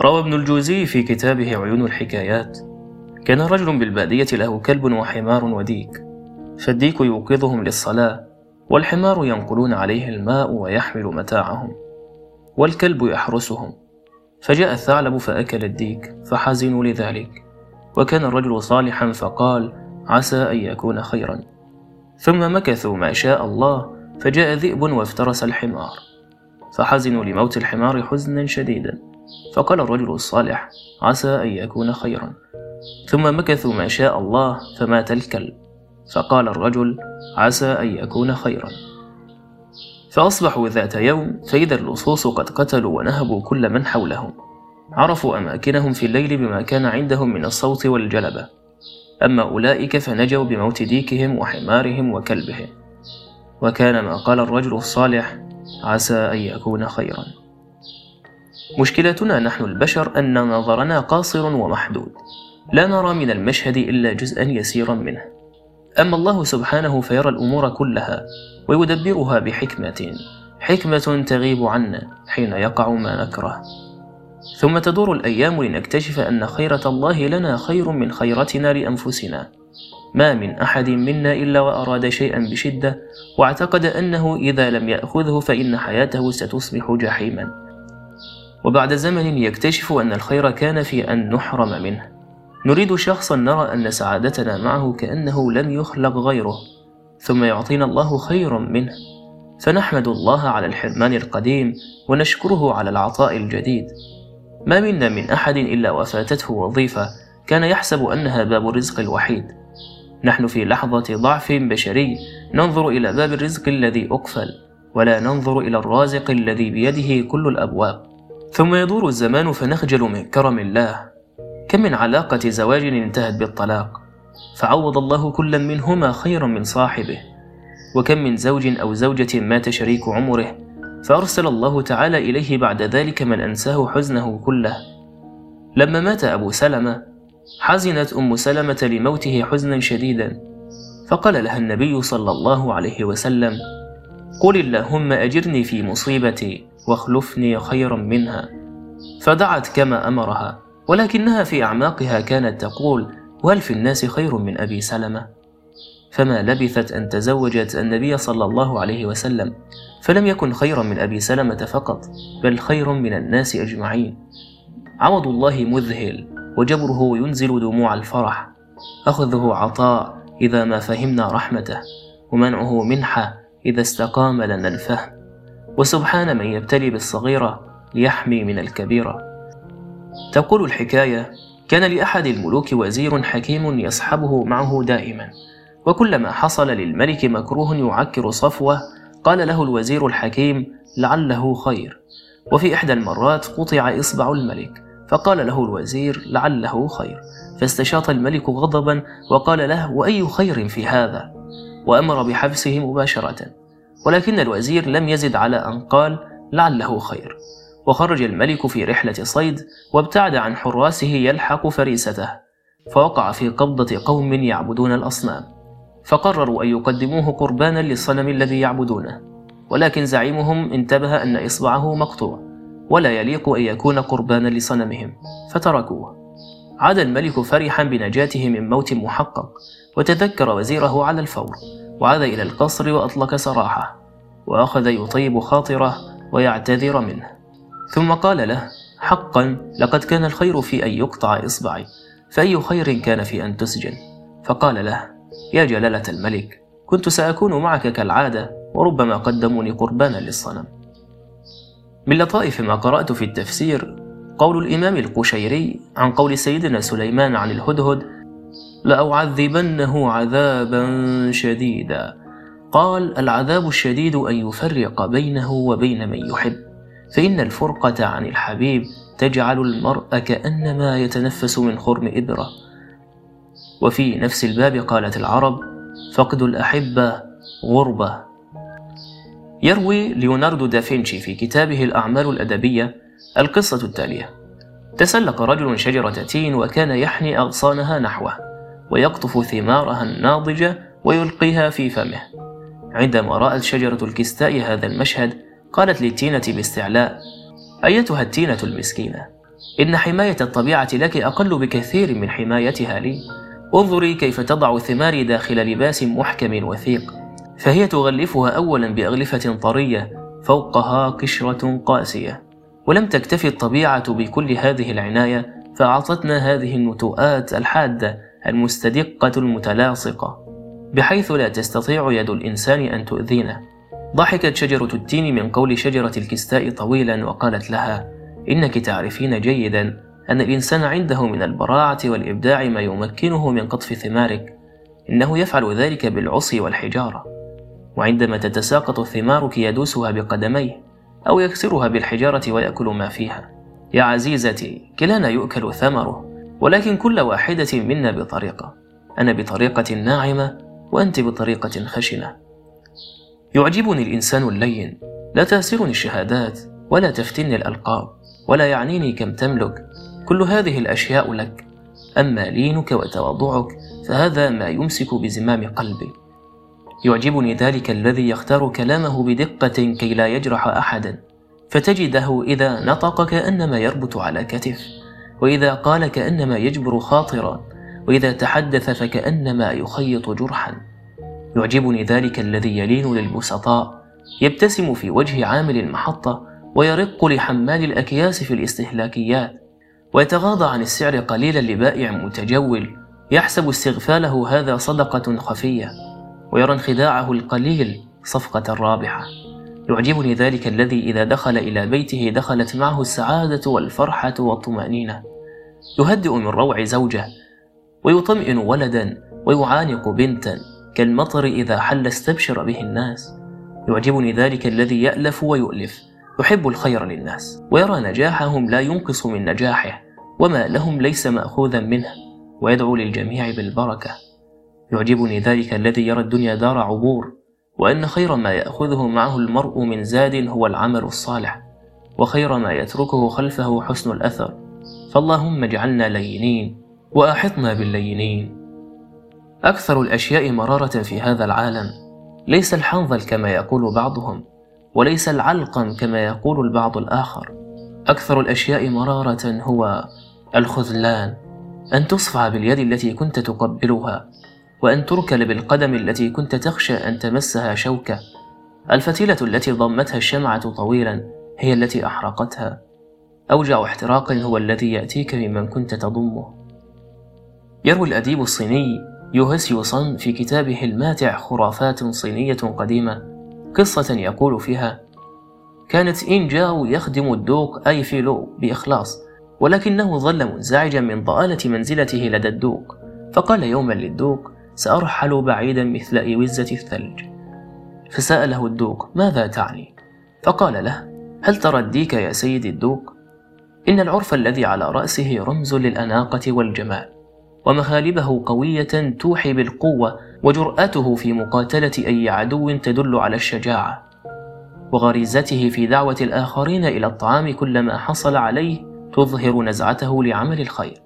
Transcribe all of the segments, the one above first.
روى ابن الجوزي في كتابه عيون الحكايات. كان رجل بالبادية له كلب وحمار وديك. فالديك يوقظهم للصلاة والحمار ينقلون عليه الماء ويحمل متاعهم. والكلب يحرسهم. فجاء الثعلب فأكل الديك فحزنوا لذلك. وكان الرجل صالحا فقال عسى أن يكون خيرا. ثم مكثوا ما شاء الله فجاء ذئب وافترس الحمار. فحزنوا لموت الحمار حزنا شديدا. فقال الرجل الصالح عسى أن يكون خيرا. ثم مكثوا ما شاء الله فمات الكلب فقال الرجل عسى أن يكون خيرا. فأصبحوا ذات يوم فإذا اللصوص قد قتلوا ونهبوا كل من حولهم. عرفوا أماكنهم في الليل بما كان عندهم من الصوت والجلبة. أما أولئك فنجوا بموت ديكهم وحمارهم وكلبهم. وكان ما قال الرجل الصالح عسى أن يكون خيرا. مشكلتنا نحن البشر أن نظرنا قاصر ومحدود. لا نرى من المشهد إلا جزءا يسيرا منه. أما الله سبحانه فيرى الأمور كلها ويدبرها بحكمة حكمة تغيب عنا حين يقع ما نكره. ثم تدور الأيام لنكتشف أن خيرة الله لنا خير من خيرتنا لأنفسنا. ما من أحد منا إلا وأراد شيئا بشدة واعتقد أنه إذا لم يأخذه فإن حياته ستصبح جحيما. وبعد زمن يكتشف أن الخير كان في أن نحرم منه. نريد شخصا نرى أن سعادتنا معه كأنه لم يخلق غيره ثم يعطينا الله خيرا منه. فنحمد الله على الحرمان القديم ونشكره على العطاء الجديد. ما منا من أحد إلا وفاتته وظيفة كان يحسب أنها باب الرزق الوحيد. نحن في لحظة ضعف بشري ننظر إلى باب الرزق الذي أقفل ولا ننظر إلى الرازق الذي بيده كل الأبواب. ثم يدور الزمان فنخجل من كرم الله. كم من علاقة زواج انتهت بالطلاق؟ فعوض الله كلا منهما خيرا من صاحبه. وكم من زوج أو زوجة مات شريك عمره فأرسل الله تعالى إليه بعد ذلك من أنساه حزنه كله. لما مات أبو سلمة حزنت أم سلمة لموته حزنا شديدا. فقال لها النبي صلى الله عليه وسلم قل اللهم أجرني في مصيبتي. واخلفني خيرا منها. فدعت كما أمرها ولكنها في أعماقها كانت تقول وهل في الناس خير من أبي سلمة؟ فما لبثت أن تزوجت النبي صلى الله عليه وسلم فلم يكن خيرا من أبي سلمة فقط بل خير من الناس أجمعين. عوض الله مذهل وجبره ينزل دموع الفرح. أخذه عطاء إذا ما فهمنا رحمته ومنعه منحة إذا استقام لنا الفهم. وسبحان من يبتلي بالصغيرة ليحمي من الكبيرة تقول الحكاية كان لأحد الملوك وزير حكيم يصحبه معه دائما وكلما حصل للملك مكروه يعكر صفوة قال له الوزير الحكيم لعله خير. وفي إحدى المرات قطع إصبع الملك فقال له الوزير لعله خير. فاستشاط الملك غضبا وقال له وأي خير في هذا؟ وأمر بحبسه مباشرة. ولكن الوزير لم يزد على أن قال لعله خير. وخرج الملك في رحلة صيد وابتعد عن حراسه يلحق فريسته فوقع في قبضة قوم يعبدون الأصنام. فقرروا أن يقدموه قربانا للصنم الذي يعبدونه. ولكن زعيمهم انتبه أن إصبعه مقطوع ولا يليق أن يكون قربانا لصنمهم فتركوه. عاد الملك فرحا بنجاته من موت محقق وتذكر وزيره على الفور. وعاد إلى القصر وأطلق سراحه وأخذ يطيب خاطره ويعتذر منه. ثم قال له حقا لقد كان الخير في أن يقطع إصبعي فأي خير كان في أن تسجن؟ فقال له يا جلالة الملك كنت سأكون معك كالعادة وربما قدموني قربانا للصنم. من لطائف ما قرأت في التفسير قول الإمام القشيري عن قول سيدنا سليمان عن الهدهد لأعذبنه عذابا شديدا. قال العذاب الشديد أن يفرق بينه وبين من يحب. فإن الفرقة عن الحبيب تجعل المرء كأنما يتنفس من خرم إبرة. وفي نفس الباب قالت العرب فقد الأحبة غربة. يروي ليوناردو دافنشي في كتابه الأعمال الأدبية القصة التالية. تسلق رجل شجرة تين وكان يحني أغصانها نحوه. ويقطف ثمارها الناضجة ويلقيها في فمه. عندما رأت شجرة الكستاء هذا المشهد قالت للتينة باستعلاء أيتها التينة المسكينة؟ إن حماية الطبيعة لك أقل بكثير من حمايتها لي. انظري كيف تضع ثماري داخل لباس محكم وثيق. فهي تغلفها أولا بأغلفة طرية فوقها قشرة قاسية. ولم تكتفي الطبيعة بكل هذه العناية فأعطتنا هذه النتوءات الحادة المستدقة المتلاصقة بحيث لا تستطيع يد الإنسان أن تؤذينا ضحكت شجرة التين من قول شجرة الكستاء طويلا وقالت لها إنك تعرفين جيدا أن الإنسان عنده من البراعة والإبداع ما يمكنه من قطف ثمارك إنه يفعل ذلك بالعصي والحجارة. وعندما تتساقط ثمارك يدوسها بقدميه أو يكسرها بالحجارة ويأكل ما فيها. يا عزيزتي كلانا يؤكل ثمره. ولكن كل واحدة منا بطريقة. أنا بطريقة ناعمة وأنت بطريقة خشنة. يعجبني الإنسان اللين. لا تأسرني الشهادات ولا تفتني الألقاب ولا يعنيني كم تملك. كل هذه الأشياء لك. أما لينك وتواضعك فهذا ما يمسك بزمام قلبي. يعجبني ذلك الذي يختار كلامه بدقة كي لا يجرح أحدا. فتجده إذا نطق كأنما يربط على كتف. وإذا قال كأنما يجبر خاطرا وإذا تحدث فكأنما يخيط جرحا. يعجبني ذلك الذي يلين للبسطاء يبتسم في وجه عامل المحطة ويرق لحمال الأكياس في الاستهلاكيات ويتغاضى عن السعر قليلا لبائع متجول يحسب استغفاله هذا صدقة خفية ويرى انخداعه القليل صفقة رابحة. يعجبني ذلك الذي إذا دخل إلى بيته دخلت معه السعادة والفرحة والطمأنينة. يهدئ من روع زوجة ويطمئن ولدا ويعانق بنتا كالمطر إذا حل استبشر به الناس. يعجبني ذلك الذي يألف ويؤلف يحب الخير للناس ويرى نجاحهم لا ينقص من نجاحه وما لهم ليس مأخوذا منه ويدعو للجميع بالبركة. يعجبني ذلك الذي يرى الدنيا دار عبور وأن خير ما يأخذه معه المرء من زاد هو العمل الصالح وخير ما يتركه خلفه حسن الأثر. فاللهم اجعلنا لينين وأحطنا باللينين. أكثر الأشياء مرارة في هذا العالم ليس الحنظل كما يقول بعضهم وليس العلقم كما يقول البعض الآخر. أكثر الأشياء مرارة هو الخذلان أن تصفع باليد التي كنت تقبلها. وأن تركل بالقدم التي كنت تخشى أن تمسها شوكة. الفتيلة التي ضمتها الشمعة طويلا هي التي أحرقتها. أوجع احتراق هو الذي يأتيك ممن كنت تضمه. يروي الأديب الصيني يوهسيو صن في كتابه الماتع خرافات صينية قديمة. قصة يقول فيها كانت إين جاو يخدم الدوق أي فيلو بإخلاص ولكنه ظل منزعجا من ضآلة منزلته لدى الدوق. فقال يوما للدوق سأرحل بعيدا مثل إيوزة الثلج فسأله الدوق ماذا تعني؟ فقال له هل ترى الديك يا سيدي الدوق؟ إن العرف الذي على رأسه رمز للأناقة والجمال ومخالبه قوية توحي بالقوة وجرأته في مقاتلة أي عدو تدل على الشجاعة وغريزته في دعوة الآخرين إلى الطعام كلما حصل عليه تظهر نزعته لعمل الخير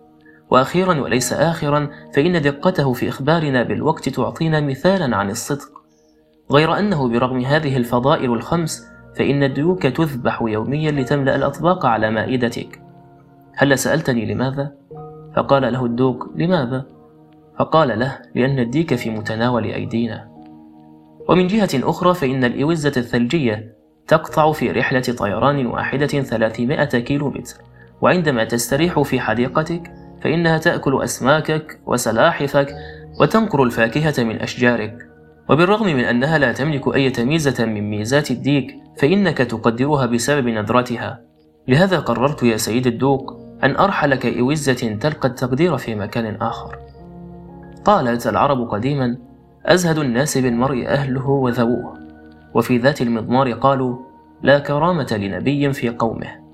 وأخيرا وليس آخرا فإن دقته في إخبارنا بالوقت تعطينا مثالا عن الصدق غير أنه برغم هذه الفضائل الخمس فإن الديوك تذبح يوميا لتملأ الأطباق على مائدتك هل سألتني لماذا؟ فقال له الدوق لماذا؟ فقال له لأن الديك في متناول أيدينا ومن جهة أخرى فإن الإوزة الثلجية تقطع في رحلة طيران واحدة 300 كيلو متر وعندما تستريح في حديقتك فإنها تأكل أسماكك وسلاحفك وتنقر الفاكهة من أشجارك. وبالرغم من أنها لا تملك أي ميزة من ميزات الديك فإنك تقدرها بسبب نظرتها. لهذا قررت يا سيد الدوق أن أرحل كإوزة تلقى التقدير في مكان آخر. قالت العرب قديما أزهد الناس بالمرء أهله وذووه وفي ذات المضمار قالوا لا كرامة لنبي في قومه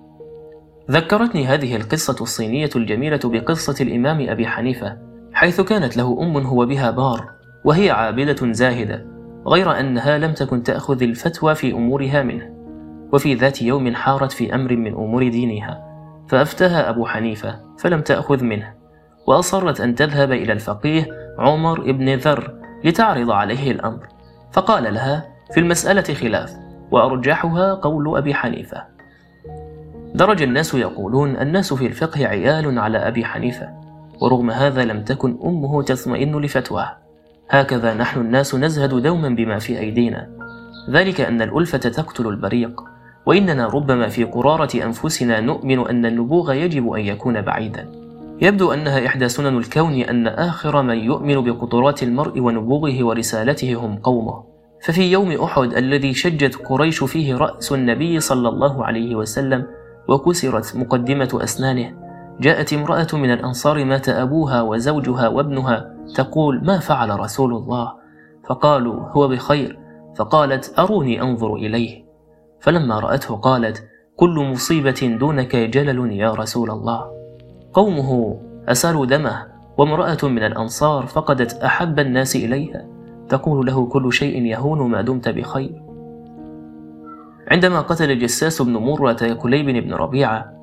ذكرتني هذه القصة الصينية الجميلة بقصة الإمام أبي حنيفة حيث كانت له أم هو بها بار وهي عابدة زاهدة غير أنها لم تكن تأخذ الفتوى في أمورها منه وفي ذات يوم حارت في أمر من أمور دينها فأفتاها أبو حنيفة فلم تأخذ منه وأصرت أن تذهب إلى الفقيه عمر بن ذر لتعرض عليه الأمر فقال لها في المسألة خلاف وأرجحها قول أبي حنيفة. درج الناس يقولون الناس في الفقه عيال على أبي حنيفة ورغم هذا لم تكن أمه تطمئن لفتواه. هكذا نحن الناس نزهد دوما بما في أيدينا. ذلك أن الألفة تقتل البريق وإننا ربما في قرارة أنفسنا نؤمن أن النبوغ يجب أن يكون بعيدا. يبدو أنها إحدى سنن الكون أن آخر من يؤمن بقدرات المرء ونبوغه ورسالته هم قومه. ففي يوم أحد الذي شجت قريش فيه رأس النبي صلى الله عليه وسلم وكسرت مقدمة أسنانه. جاءت امرأة من الأنصار مات أبوها وزوجها وابنها تقول ما فعل رسول الله؟ فقالوا هو بخير. فقالت أروني أنظر إليه. فلما رأته قالت كل مصيبة دونك جلل يا رسول الله. قومه أسالوا دمه وامرأة من الأنصار فقدت أحب الناس إليها. تقول له كل شيء يهون ما دمت بخير. عندما قتل الجساس بن مرة كليب بن ربيعة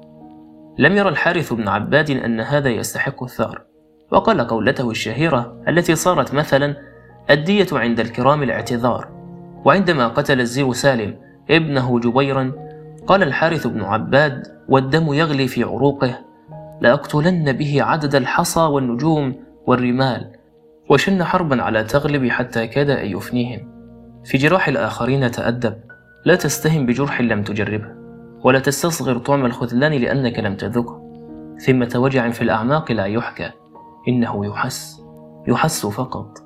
لم يرى الحارث بن عباد أن هذا يستحق الثار. وقال قولته الشهيرة التي صارت مثلا الدية عند الكرام الاعتذار وعندما قتل الزير سالم ابنه جبيرا قال الحارث بن عباد والدم يغلي في عروقه لأقتلن به عدد الحصى والنجوم والرمال وشن حربا على تغلب حتى كاد أن يفنيهم في جراح الآخرين تأدب لا تستهم بجرح لم تجربه ولا تستصغر طعم الخذلان لأنك لم تذقه. ثمة وجع في الأعماق لا يحكى إنه يحس يحس فقط.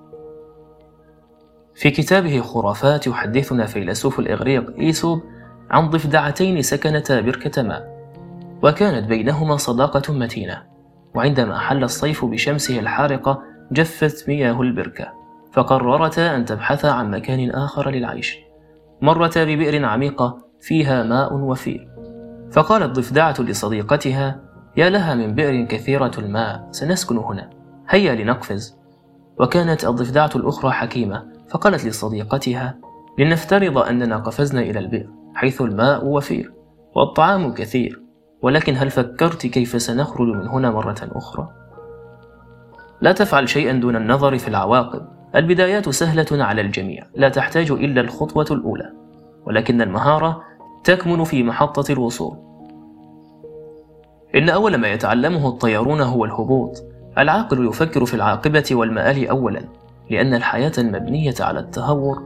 في كتابه خرافات يحدثنا فيلسوف الإغريق إيسوب عن ضفدعتين سكنتا بركة ماء وكانت بينهما صداقة متينة وعندما حل الصيف بشمسه الحارقة جفت مياه البركة فقررتا أن تبحثا عن مكان آخر للعيش. مرتا ببئر عميقة فيها ماء وفير فقالت ضفدعة لصديقتها يا لها من بئر كثيرة الماء سنسكن هنا. هيا لنقفز. وكانت الضفدعة الأخرى حكيمة فقالت لصديقتها لنفترض أننا قفزنا إلى البئر حيث الماء وفير والطعام كثير ولكن هل فكرت كيف سنخرج من هنا مرة أخرى؟ لا تفعل شيئا دون النظر في العواقب. البدايات سهلة على الجميع لا تحتاج إلا الخطوة الأولى ولكن المهارة تكمن في محطة الوصول. إن أول ما يتعلمه الطيارون هو الهبوط. العاقل يفكر في العاقبة والمآل أولا لأن الحياة المبنية على التهور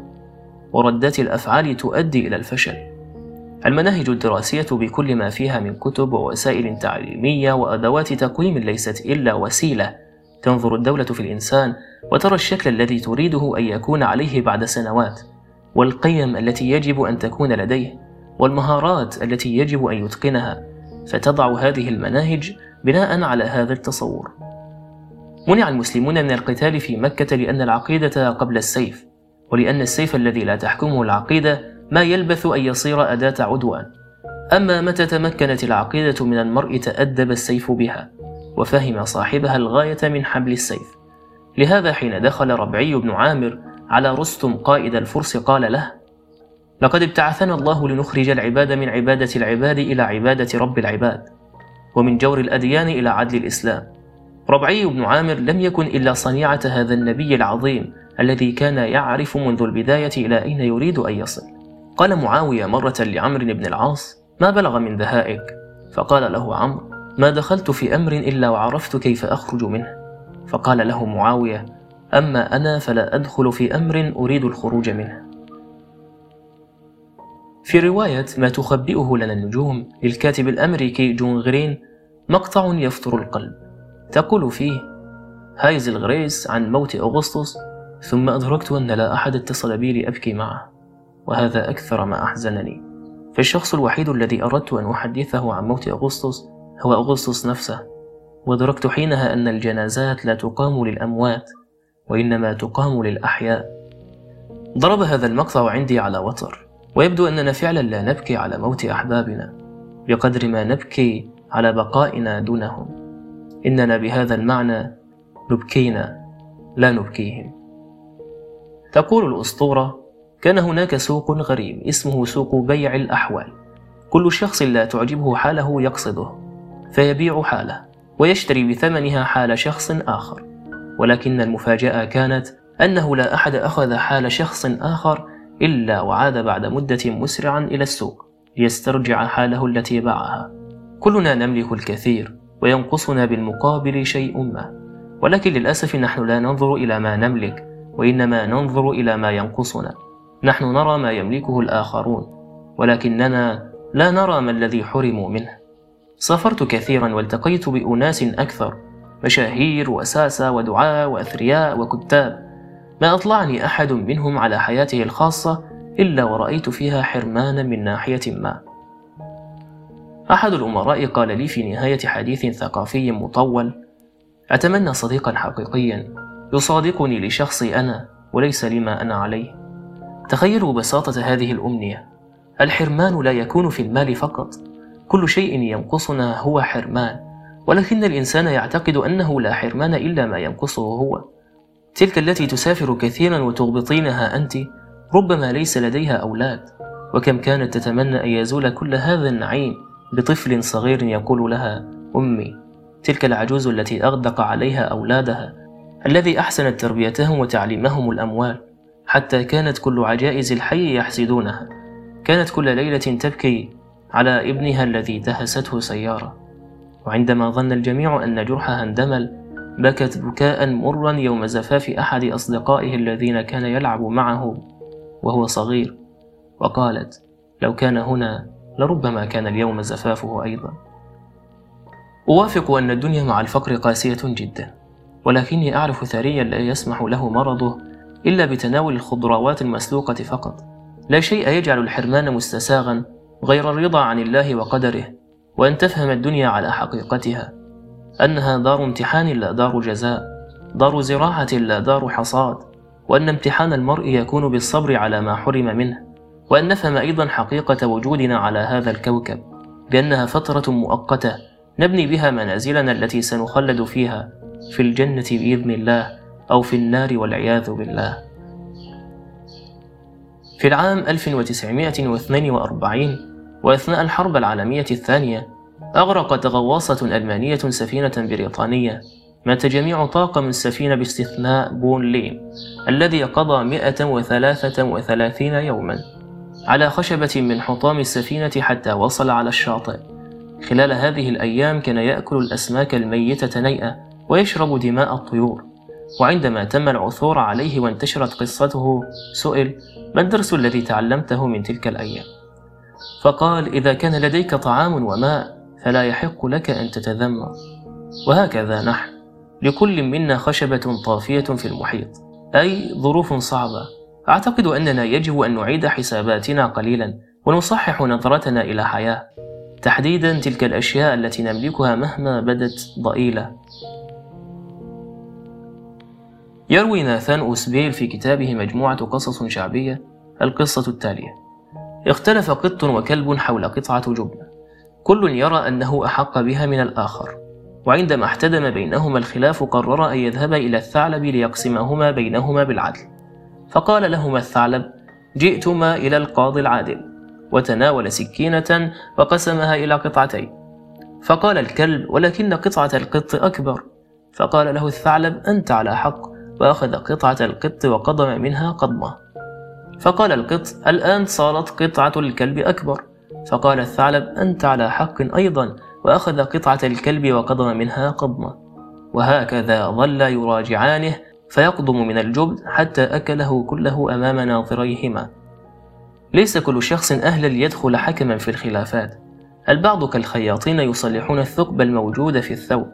وردات الأفعال تؤدي إلى الفشل. المناهج الدراسية بكل ما فيها من كتب ووسائل تعليمية وأدوات تقويم ليست إلا وسيلة. تنظر الدولة في الإنسان وترى الشكل الذي تريده أن يكون عليه بعد سنوات والقيم التي يجب أن تكون لديه والمهارات التي يجب أن يتقنها فتضع هذه المناهج بناء على هذا التصور. منع المسلمون من القتال في مكة لأن العقيدة قبل السيف ولأن السيف الذي لا تحكمه العقيدة ما يلبث أن يصير أداة عدوان. أما متى تمكنت العقيدة من المرء تأدب السيف بها؟ وفهم صاحبها الغاية من حبل السيف. لهذا حين دخل ربعي بن عامر على رستم قائد الفرس قال له لقد ابتعثنا الله لنخرج العباد من عبادة العباد إلى عبادة رب العباد ومن جور الأديان إلى عدل الإسلام. ربعي بن عامر لم يكن إلا صنيعة هذا النبي العظيم الذي كان يعرف منذ البداية إلى أين يريد أن يصل. قال معاوية مرة لعمرو بن العاص ما بلغ من دهائك؟ فقال له عمرو ما دخلت في أمر إلا وعرفت كيف أخرج منه. فقال له معاوية أما أنا فلا أدخل في أمر أريد الخروج منه. في رواية ما تخبئه لنا النجوم للكاتب الأمريكي جون غرين مقطع يفطر القلب. تقول فيه هايزل غريس عن موت أغسطس ثم أدركت أن لا أحد اتصل بي لأبكي معه وهذا أكثر ما أحزنني. فالشخص الوحيد الذي أردت أن أحدثه عن موت أغسطس هو أغسطس نفسه وأدركت حينها أن الجنازات لا تقام للأموات وإنما تقام للأحياء. ضرب هذا المقطع عندي على وتر ويبدو أننا فعلا لا نبكي على موت أحبابنا بقدر ما نبكي على بقائنا دونهم. إننا بهذا المعنى نبكينا لا نبكيهم. تقول الأسطورة كان هناك سوق غريب اسمه سوق بيع الأحوال. كل شخص لا تعجبه حاله يقصده. فيبيع حاله ويشتري بثمنها حال شخص آخر. ولكن المفاجأة كانت أنه لا أحد أخذ حال شخص آخر إلا وعاد بعد مدة مسرعا إلى السوق ليسترجع حاله التي باعها. كلنا نملك الكثير وينقصنا بالمقابل شيء ما. ولكن للأسف نحن لا ننظر إلى ما نملك وإنما ننظر إلى ما ينقصنا. نحن نرى ما يملكه الآخرون ولكننا لا نرى ما الذي حرموا منه. سافرت كثيرا والتقيت بأناس أكثر مشاهير وساسة ودعاة وأثرياء وكتاب. ما أطلعني أحد منهم على حياته الخاصة إلا ورأيت فيها حرمانا من ناحية ما. أحد الأمراء قال لي في نهاية حديث ثقافي مطول أتمنى صديقا حقيقيا يصادقني لشخصي أنا وليس لما أنا عليه. تخيلوا بساطة هذه الأمنية. الحرمان لا يكون في المال فقط. كل شيء ينقصنا هو حرمان ولكن الإنسان يعتقد أنه لا حرمان إلا ما ينقصه هو. تلك التي تسافر كثيرا وتغبطينها أنت ربما ليس لديها أولاد. وكم كانت تتمنى أن يزول كل هذا النعيم بطفل صغير يقول لها أمي تلك العجوز التي أغدق عليها أولادها الذي أحسنت تربيتهم وتعليمهم الأموال حتى كانت كل عجائز الحي يحسدونها. كانت كل ليلة تبكي على ابنها الذي دهسته سيارة. وعندما ظن الجميع أن جرحها اندمل بكت بكاء مرا يوم زفاف أحد أصدقائه الذين كان يلعب معه وهو صغير. وقالت لو كان هنا لربما كان اليوم زفافه أيضا. أوافق أن الدنيا مع الفقر قاسية جدا ولكني أعرف ثريا لا يسمح له مرضه إلا بتناول الخضروات المسلوقة فقط. لا شيء يجعل الحرمان مستساغا غير الرضا عن الله وقدره وأن تفهم الدنيا على حقيقتها. أنها دار امتحان لا دار جزاء دار زراعة لا دار حصاد وأن امتحان المرء يكون بالصبر على ما حرم منه. وأن نفهم أيضا حقيقة وجودنا على هذا الكوكب بأنها فترة مؤقتة نبني بها منازلنا التي سنخلد فيها في الجنة بإذن الله أو في النار والعياذ بالله. في العام 1942 وأثناء الحرب العالمية الثانية أغرقت غواصة ألمانية سفينة بريطانية مات جميع طاقم السفينة باستثناء بون ليم الذي قضى 133 يوما على خشبة من حطام السفينة حتى وصل على الشاطئ. خلال هذه الأيام كان يأكل الأسماك الميتة نيئة ويشرب دماء الطيور. وعندما تم العثور عليه وانتشرت قصته سئل ما الدرس الذي تعلمته من تلك الأيام؟ فقال إذا كان لديك طعام وماء فلا يحق لك أن تتذمر. وهكذا نحن. لكل منا خشبة طافية في المحيط. أي ظروف صعبة. أعتقد أننا يجب أن نعيد حساباتنا قليلا ونصحح نظرتنا إلى حياة. تحديدا تلك الأشياء التي نملكها مهما بدت ضئيلة. يروي ناثان أوسبيل في كتابه مجموعة قصص شعبية القصة التالية. اختلف قط وكلب حول قطعة جبنة كل يرى أنه أحق بها من الآخر. وعندما احتدم بينهما الخلاف قرر أن يذهب إلى الثعلب ليقسمهما بينهما بالعدل. فقال لهما الثعلب جئتما إلى القاضي العادل. وتناول سكينة وقسمها إلى قطعتين. فقال الكلب ولكن قطعة القط أكبر. فقال له الثعلب أنت على حق. وأخذ قطعة القط وقضم منها قضمة. فقال القط الآن صارت قطعة الكلب أكبر. فقال الثعلب أنت على حق أيضا وأخذ قطعة الكلب وقضم منها قضمة. وهكذا ظل يراجعانه فيقضم من الجبن حتى أكله كله أمام ناظريهما. ليس كل شخص أهلا ليدخل حكما في الخلافات. البعض كالخياطين يصلحون الثقب الموجود في الثوب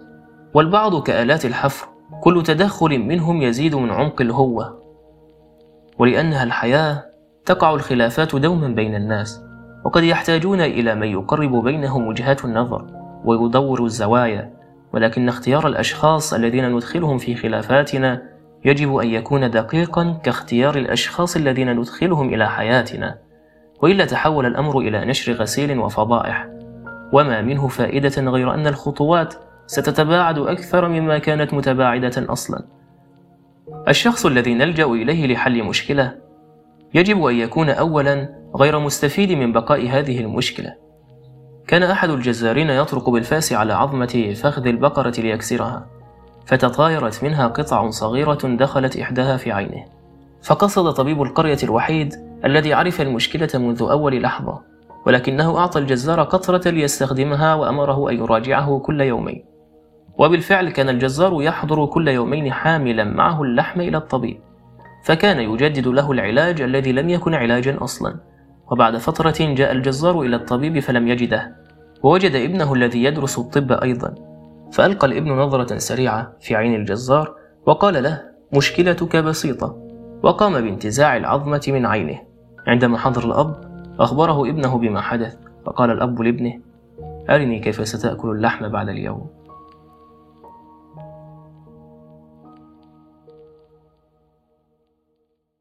والبعض كآلات الحفر. كل تدخل منهم يزيد من عمق الهوة. ولأنها الحياة تقع الخلافات دوما بين الناس وقد يحتاجون إلى من يقرب بينهم وجهات النظر ويدور الزوايا ولكن اختيار الأشخاص الذين ندخلهم في خلافاتنا يجب أن يكون دقيقا كاختيار الأشخاص الذين ندخلهم إلى حياتنا. وإلا تحول الأمر إلى نشر غسيل وفضائح. وما منه فائدة غير أن الخطوات ستتباعد أكثر مما كانت متباعدة أصلا. الشخص الذي نلجأ إليه لحل مشكلة يجب أن يكون أولا غير مستفيد من بقاء هذه المشكلة. كان أحد الجزارين يطرق بالفأس على عظمة فخذ البقرة ليكسرها فتطايرت منها قطع صغيرة دخلت إحداها في عينه. فقصد طبيب القرية الوحيد الذي عرف المشكلة منذ أول لحظة ولكنه أعطى الجزار قطرة ليستخدمها وأمره أن يراجعه كل يومين. وبالفعل كان الجزار يحضر كل يومين حاملا معه اللحم إلى الطبيب فكان يجدد له العلاج الذي لم يكن علاجا أصلا. وبعد فترة جاء الجزار إلى الطبيب فلم يجده ووجد ابنه الذي يدرس الطب أيضا. فألقى الابن نظرة سريعة في عين الجزار وقال له مشكلتك بسيطة. وقام بانتزاع العظمة من عينه. عندما حضر الأب أخبره ابنه بما حدث فقال الأب لابنه أرني كيف ستأكل اللحم بعد اليوم؟